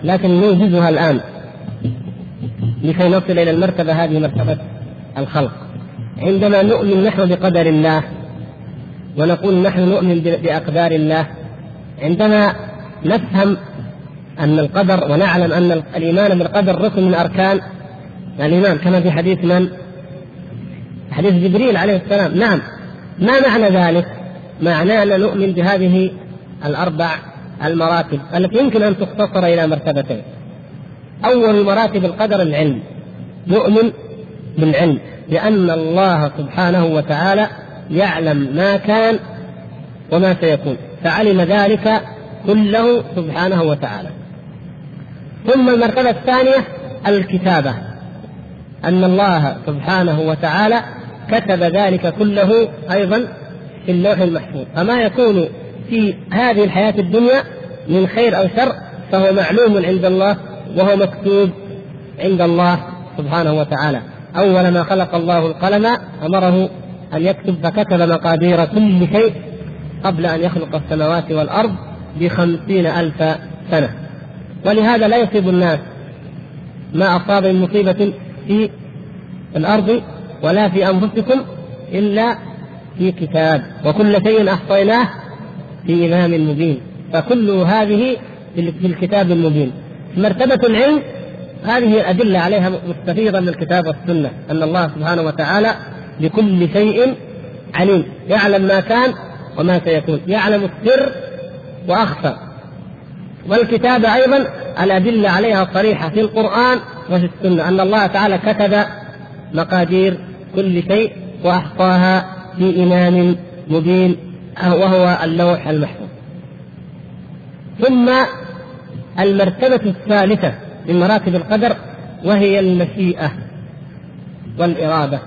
لكن نوجزها الآن. لكي نصل إلى المرتبة هذه مرتبة الخلق عندما نؤمن نحن بقدر الله ونقول نحن نؤمن بأقدار الله عندما نفهم أن القدر ونعلم أن الإيمان بالقدر ركن من أركان الإيمان كما في حديث من؟ حديث جبريل عليه السلام نعم ما معنى ذلك؟ معناه أن نؤمن بهذه الأربع المراتب التي يمكن أن تختصر إلى مرتبتين أول مراتب القدر العلم. نؤمن بالعلم لأن الله سبحانه وتعالى يعلم ما كان وما سيكون فعلم ذلك كله سبحانه وتعالى. ثم المرتبة الثانية الكتابة أن الله سبحانه وتعالى كتب ذلك كله أيضا في اللوح المحفوظ. فما يكون في هذه الحياة الدنيا من خير أو شر فهو معلوم عند الله وهو مكتوب عند الله سبحانه وتعالى. أول ما خلق الله القلم أمره أن يكتب فكتب مقادير كل شيء قبل أن يخلق السماوات والأرض بخمسين ألف سنة. ولهذا لا يصيب الناس ما أصاب من مصيبة في الأرض ولا في أنفسكم إلا في كتاب. وكل شيء أحصيناه في إمام مبين. فكل هذه في الكتاب المبين. مرتبة العلم هذه الأدلة عليها مستفيضة من الكتاب والسنة أن الله سبحانه وتعالى بكل شيء عليم يعلم ما كان وما سيكون يعلم السر وأخفى. والكتابة أيضا الأدلة عليها صريحة في القرآن وفي السنة أن الله تعالى كتب مقادير كل شيء وأحصاها في إمام مبين وهو اللوح المحفوظ. ثم المرتبة الثالثة من مراتب القدر وهي المشيئة والإرادة.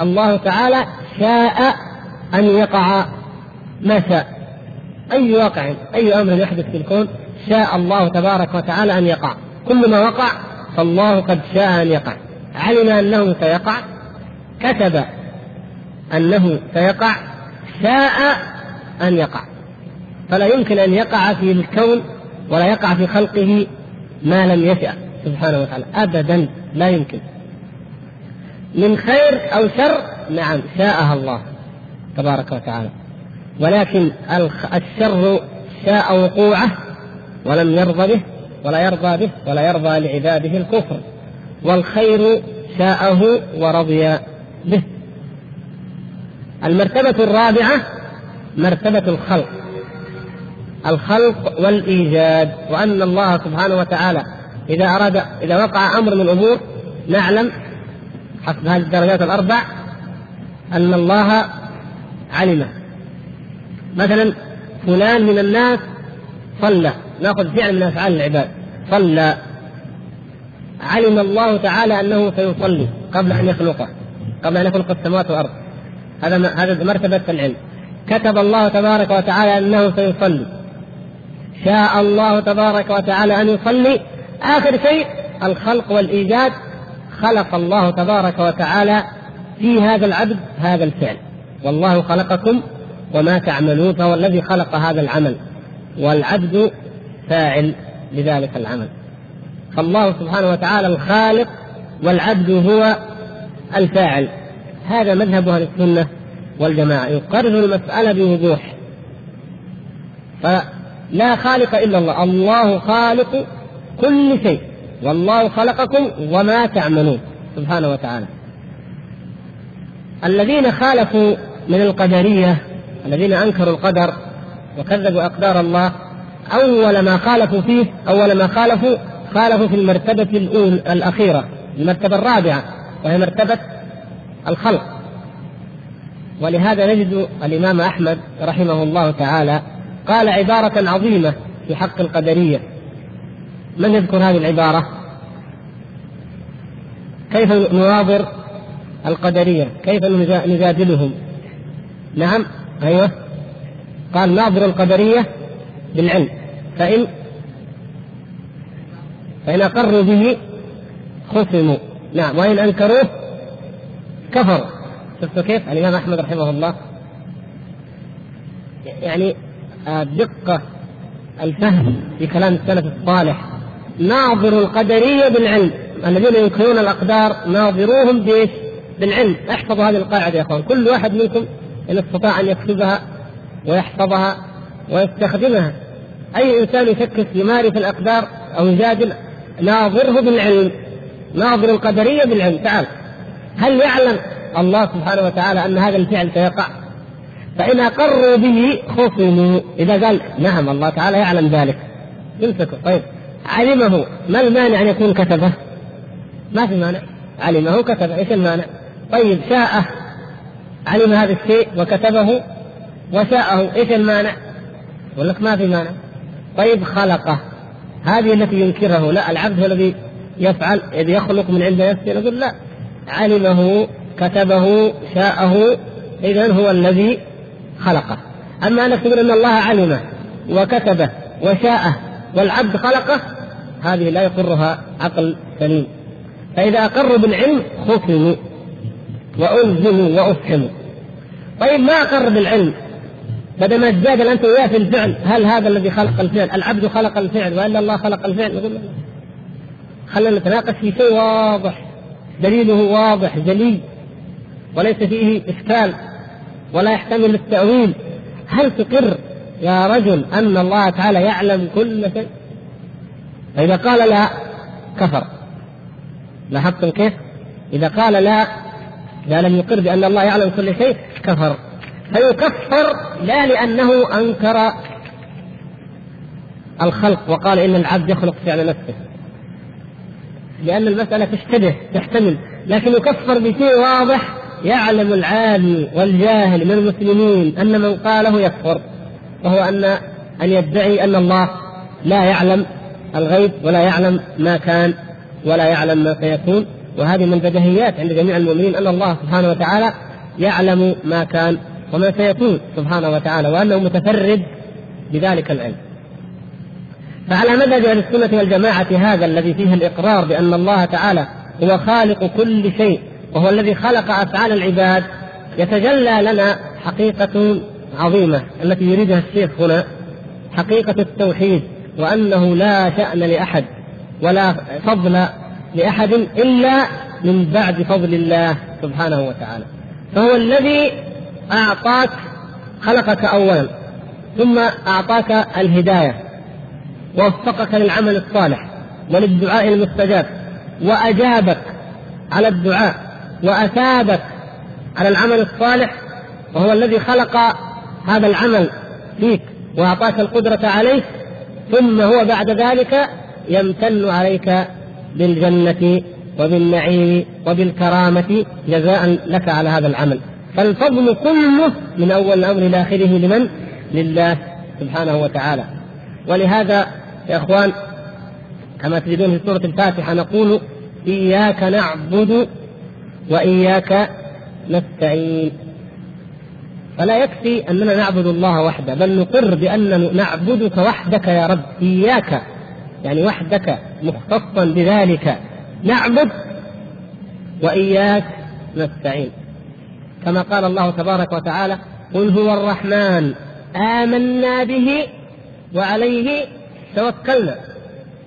الله تعالى شاء أن يقع ما شاء. أي واقع أي أمر يحدث في الكون شاء الله تبارك وتعالى أن يقع. كل ما وقع فالله قد شاء أن يقع. علم أنه سيقع كتب أنه سيقع شاء أن يقع. فلا يمكن أن يقع في الكون ولا يقع في خلقه ما لم يشأ سبحانه وتعالى. أبدا لا يمكن. من خير أو شر نعم شاءها الله تبارك وتعالى. ولكن الشر شاء وقوعه ولم يرضى به ولا يرضى به ولا يرضى لعباده الكفر. والخير شاءه ورضي به. المرتبة الرابعة مرتبة الخلق. الخلق والإيجاد وأن الله سبحانه وتعالى إذا أراد إذا وقع أمر من الأمور نعلم حسب هذه الدرجات الأربع أن الله علمه مثلا فلان من الناس صلى نأخذ فعل من أفعال العباد صلى. علم الله تعالى أنه سيصلي قبل أن يخلقه قبل أن يخلق السماوات والأرض. هذا هذا مرتبة العلم. كتب الله تبارك وتعالى أنه سيصلي. شاء الله تبارك وتعالى أن يصلي. آخر شيء الخلق والإيجاد خلق الله تبارك وتعالى في هذا العبد هذا الفعل. والله خلقكم وما تعملون فهو الذي خلق هذا العمل. والعبد فاعل لذلك العمل. فالله سبحانه وتعالى الخالق والعبد هو الفاعل. هذا مذهب أهل السنة والجماعة. يقرر المسألة بوضوح. فلا خالق إلا الله. الله خالق كل شيء. والله خلقكم وما تعملون. سبحانه وتعالى. الذين خالفوا من القدرية الذين أنكروا القدر وكذبوا أقدار الله أول ما خالفوا فيه أول ما خالفوا خالفوا في المرتبة الاولى الأخيرة المرتبة الرابعة وهي مرتبة الخلق. ولهذا نجد الإمام أحمد رحمه الله تعالى قال عبارة عظيمة في حق القدرية. من يذكر هذه العبارة؟ كيف نناظر القدرية؟ كيف نجادلهم؟ نعم أيوه. قال ناظر القدرية بالعلم. فان فإن أقروا به خصموا. نعم وإن أنكروه كفروا. شفتوا كيف؟ الإمام أحمد رحمه الله. يعني دقة الفهم في كلام السلف الصالح. ناظر القدرية بالعلم. الذين ينكرون الأقدار ناظروهم بإيش؟ بالعلم. احفظوا هذه القاعدة يا أخوان. كل واحد منكم إن استطاع أن يكتبها ويحفظها ويستخدمها. أي إنسان يفكر في معرفة الأقدار أو يجادل ناظره بالعلم. ناظر القدرية بالعلم. تعال. هل يعلم الله سبحانه وتعالى أن هذا الفعل سيقع؟ فان اقروا به خصموا إذا قال نعم الله تعالى يعلم ذلك. يمسكوا طيب. علمه. ما المانع أن يكون كتبه؟ ما في مانع. علمه كتبه. إيش المانع؟ طيب شاءه. علم هذا الشيء وكتبه وشاءه. إيش المانع؟ يقول لك ما في مانع. طيب خلقه. هذه التي ينكره. لا العبد هو الذي يفعل. إذ يخلق من عند نفسه نقول لا. علمه كتبه شاءه. اذا هو الذي خلقه. أما انك تقول أن الله علمه وكتبه وشاءه والعبد خلقه هذه لا يقرها عقل سليم. فإذا أقروا بالعلم خصموا وألزموا وأفهموا طيب ما أقر بالعلم؟ بدل ما تجادل أنت وياه في الفعل هل هذا الذي خلق الفعل؟ العبد خلق الفعل وإلا الله خلق الفعل؟ نقول خلينا نتناقش في شيء واضح. دليله واضح جلي. وليس فيه إشكال. ولا يحتمل التأويل. هل تقر يا رجل أن الله تعالى يعلم كل شيء؟ فإذا قال لا كفر. لاحظتم كيف؟ إذا قال لا إذا لم يقر بأن الله يعلم كل شيء كفر. فيكفر لا لأنه أنكر الخلق وقال إن العبد يخلق فعل نفسه. لأن المسألة تشتبه تحتمل. لكن يكفر بشيء واضح يعلم العالم والجاهل من المسلمين أن من قاله يكفر وهو أن أن يدعي أن الله لا يعلم الغيب ولا يعلم ما كان ولا يعلم ما سيكون وهذه من بديهيات عند جميع المؤمنين أن الله سبحانه وتعالى يعلم ما كان وما سيكون سبحانه وتعالى وأنه متفرد بذلك العلم. فعلى مذهب أهل السنة والجماعة هذا الذي فيه الإقرار بأن الله تعالى هو خالق كل شيء وهو الذي خلق أفعال العباد يتجلى لنا حقيقة عظيمة التي يريدها الشيخ هنا حقيقة التوحيد وأنه لا شأن لأحد ولا فضل لأحد إلا من بعد فضل الله سبحانه وتعالى. فهو الذي أعطاك خلقك اولا ثم أعطاك الهداية ووفقك للعمل الصالح وللدعاء المستجاب وأجابك على الدعاء واثابك على العمل الصالح وهو الذي خلق هذا العمل فيك وأعطاك القدرة عليه ثم هو بعد ذلك يمتن عليك بالجنة وبالنعيم وبالكرامة جزاء لك على هذا العمل فالفضل كله من أول الأمر إلى آخره لمن؟ لله سبحانه وتعالى ولهذا يا إخوان كما تجدون في سورة الفاتحة نقول إياك نعبد وإياك نستعين. فلا يكفي أننا نعبد الله وحده بل نقر بأن نعبدك وحدك يا رب إياك يعني وحدك مختصا بذلك. نعبد وإياك نستعين. كما قال الله تبارك وتعالى قل هو الرحمن آمنا به وعليه توكلنا.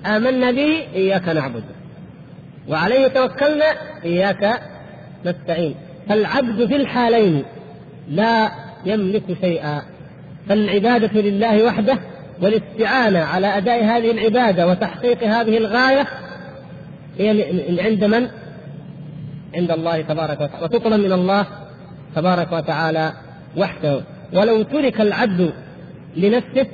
آمنا به إياك نعبد. وعليه توكلنا إياك نستعين. فالعبد في الحالين لا يملك شيئا. فالعبادة لله وحده والاستعانة على أداء هذه العبادة وتحقيق هذه الغاية هي عند من؟ عند الله تبارك وتعالى. وتطلب من الله تبارك وتعالى وحده. ولو ترك العبد لنفسه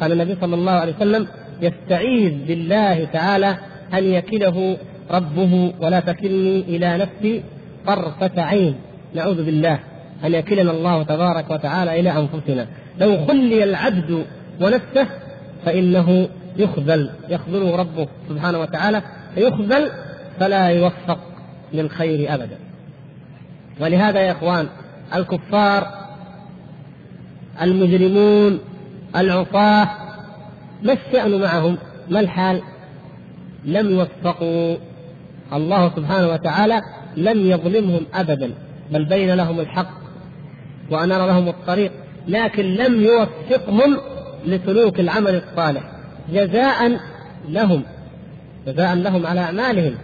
قال النبي صلى الله عليه وسلم يستعيذ بالله تعالى أن يكله ربه ولا تكلني إلى نفسي طرفة عين نعوذ بالله أن يكلنا الله تبارك وتعالى إلى أنفسنا لو خلي العبد ونفسه فإنه يخذل يخذله ربه سبحانه وتعالى فيخذل فلا يوفق للخير أبدا ولهذا يا إخوان الكفار المجرمون العصاة ما الشأن معهم؟ ما الحال؟ لم يوفقوا الله سبحانه وتعالى لم يظلمهم ابدا بل بين لهم الحق وانار لهم الطريق لكن لم يوفقهم لسلوك العمل الصالح جزاء لهم جزاء لهم على أعمالهم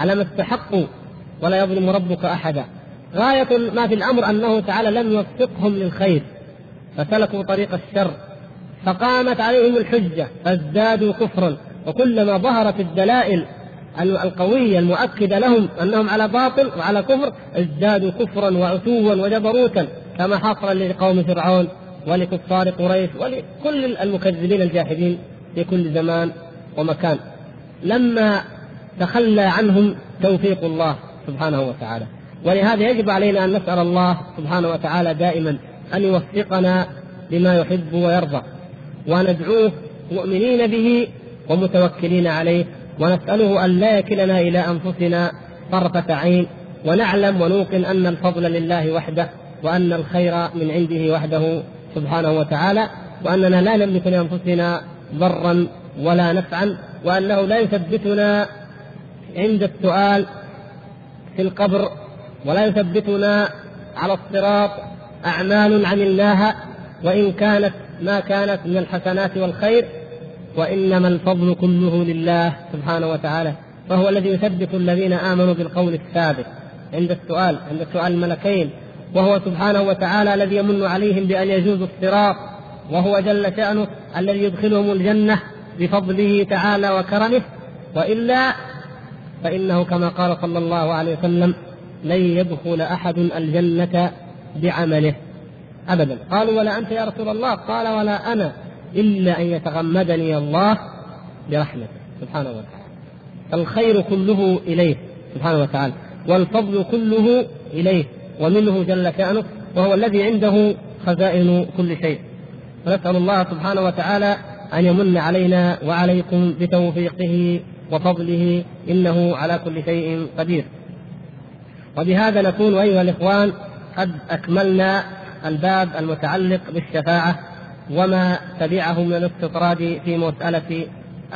على ما استحقوا ولا يظلم ربك أحدا. غاية ما في الأمر أنه تعالى لم يوفقهم للخير فسلكوا طريق الشر فقامت عليهم الحجة فازدادوا كفرا وكلما ظهرت الدلائل القوية المؤكدة لهم أنهم على باطل وعلى كفر ازدادوا كفرا وعتوا وجبروتا كما حصل لقوم فرعون ولكفار قريش ولكل المكذبين الجاحدين في كل زمان ومكان. لما تخلى عنهم توفيق الله سبحانه وتعالى. ولهذا يجب علينا أن نسأل الله سبحانه وتعالى دائما أن يوفقنا لما يحب ويرضى. وندعوه مؤمنين به ومتوكلين عليه ونسأله أن لا يكلنا إلى أنفسنا طرفة عين ونعلم ونوقن أن الفضل لله وحده وأن الخير من عنده وحده سبحانه وتعالى وأننا لا نملك لأنفسنا ضرا ولا نفعا وأنه لا يثبتنا عند السؤال في القبر ولا يثبتنا على الصراط أعمال عملناها وإن كانت ما كانت من الحسنات والخير وإنما الفضل كله لله سبحانه وتعالى فهو الذي يثبت الذين آمنوا بالقول الثابت. عند السؤال عند سؤال الملكين وهو سبحانه وتعالى الذي يمن عليهم بأن يجوزوا الصراط وهو جل شأنه الذي يدخلهم الجنة بفضله تعالى وكرمه وإلا فإنه كما قال صلى الله عليه وسلم لن يدخل أحد الجنة بعمله. أبدا. قالوا ولا أنت يا رسول الله؟ قال ولا أنا. إلا أن يتغمدني الله برحمته سبحانه وتعالى. الخير كله إليه سبحانه وتعالى. والفضل كله إليه ومنه جل شأنه وهو الذي عنده خزائن كل شيء. ونسأل الله سبحانه وتعالى أن يمن علينا وعليكم بتوفيقه وفضله إنه على كل شيء قدير. وبهذا نكون أيها الإخوان قد أكملنا الباب المتعلق بالشفاعة وما تبعه من الاستطراد في مسألة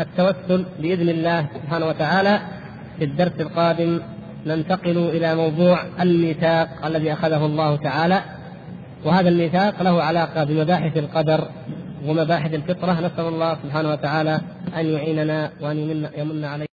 التوسل بإذن الله سبحانه وتعالى في الدرس القادم. ننتقل إلى موضوع الميثاق الذي أخذه الله تعالى. وهذا الميثاق له علاقة بمباحث القدر ومباحث الفطرة. نسأل الله سبحانه وتعالى أن يعيننا وأن يمن, علينا.